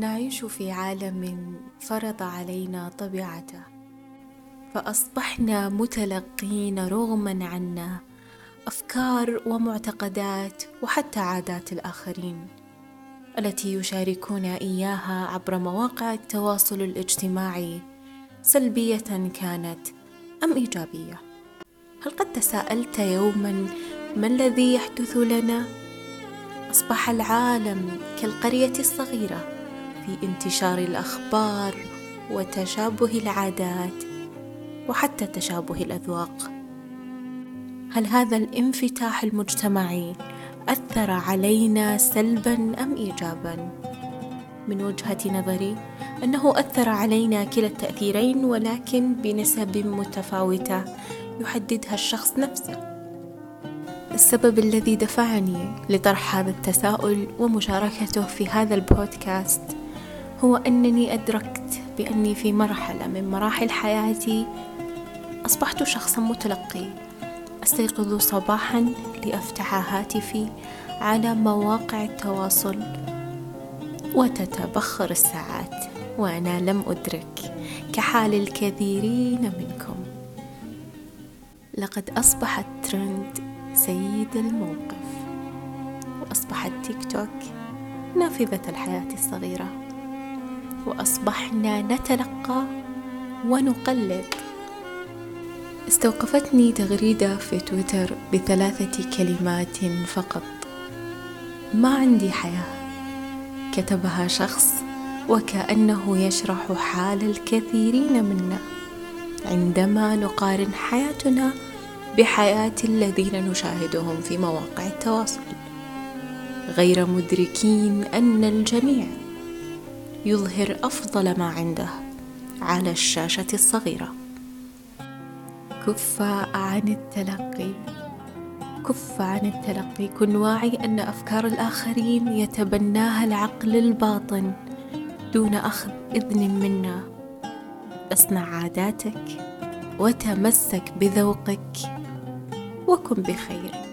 نعيش في عالم فرض علينا طبيعته فأصبحنا متلقين رغما عنا أفكار ومعتقدات وحتى عادات الآخرين التي يشاركون إياها عبر مواقع التواصل الاجتماعي سلبية كانت أم إيجابية. هل قد تساءلت يوما ما الذي يحدث لنا؟ أصبح العالم كالقرية الصغيرة. في انتشار الأخبار وتشابه العادات وحتى تشابه الأذواق. هل هذا الانفتاح المجتمعي أثر علينا سلبا أم ايجابا؟ من وجهة نظري أنه أثر علينا كلا التأثيرين ولكن بنسب متفاوتة يحددها الشخص نفسه. السبب الذي دفعني لطرح هذا التساؤل ومشاركته في هذا البودكاست هو أنني أدركت بأني في مرحلة من مراحل حياتي أصبحت شخصا متلقي أستيقظ صباحا لأفتح هاتفي على مواقع التواصل وتتبخر الساعات وأنا لم أدرك كحال الكثيرين منكم. لقد أصبح الترند سيد الموقف وأصبح التيك توك نافذة الحياة الصغيرة. وأصبحنا نتلقى ونقلد. استوقفتني تغريدة في تويتر بثلاثة كلمات فقط. ما عندي حياة. كتبها شخص وكأنه يشرح حال الكثيرين منا. عندما نقارن حياتنا بحياة الذين نشاهدهم في مواقع التواصل. غير مدركين أن الجميع يظهر أفضل ما عنده على الشاشة الصغيرة. كف عن التلقي. كف عن التلقي. كن واعي أن أفكار الآخرين يتبناها العقل الباطن دون أخذ إذن منا. اصنع عاداتك وتمسك بذوقك وكن بخير.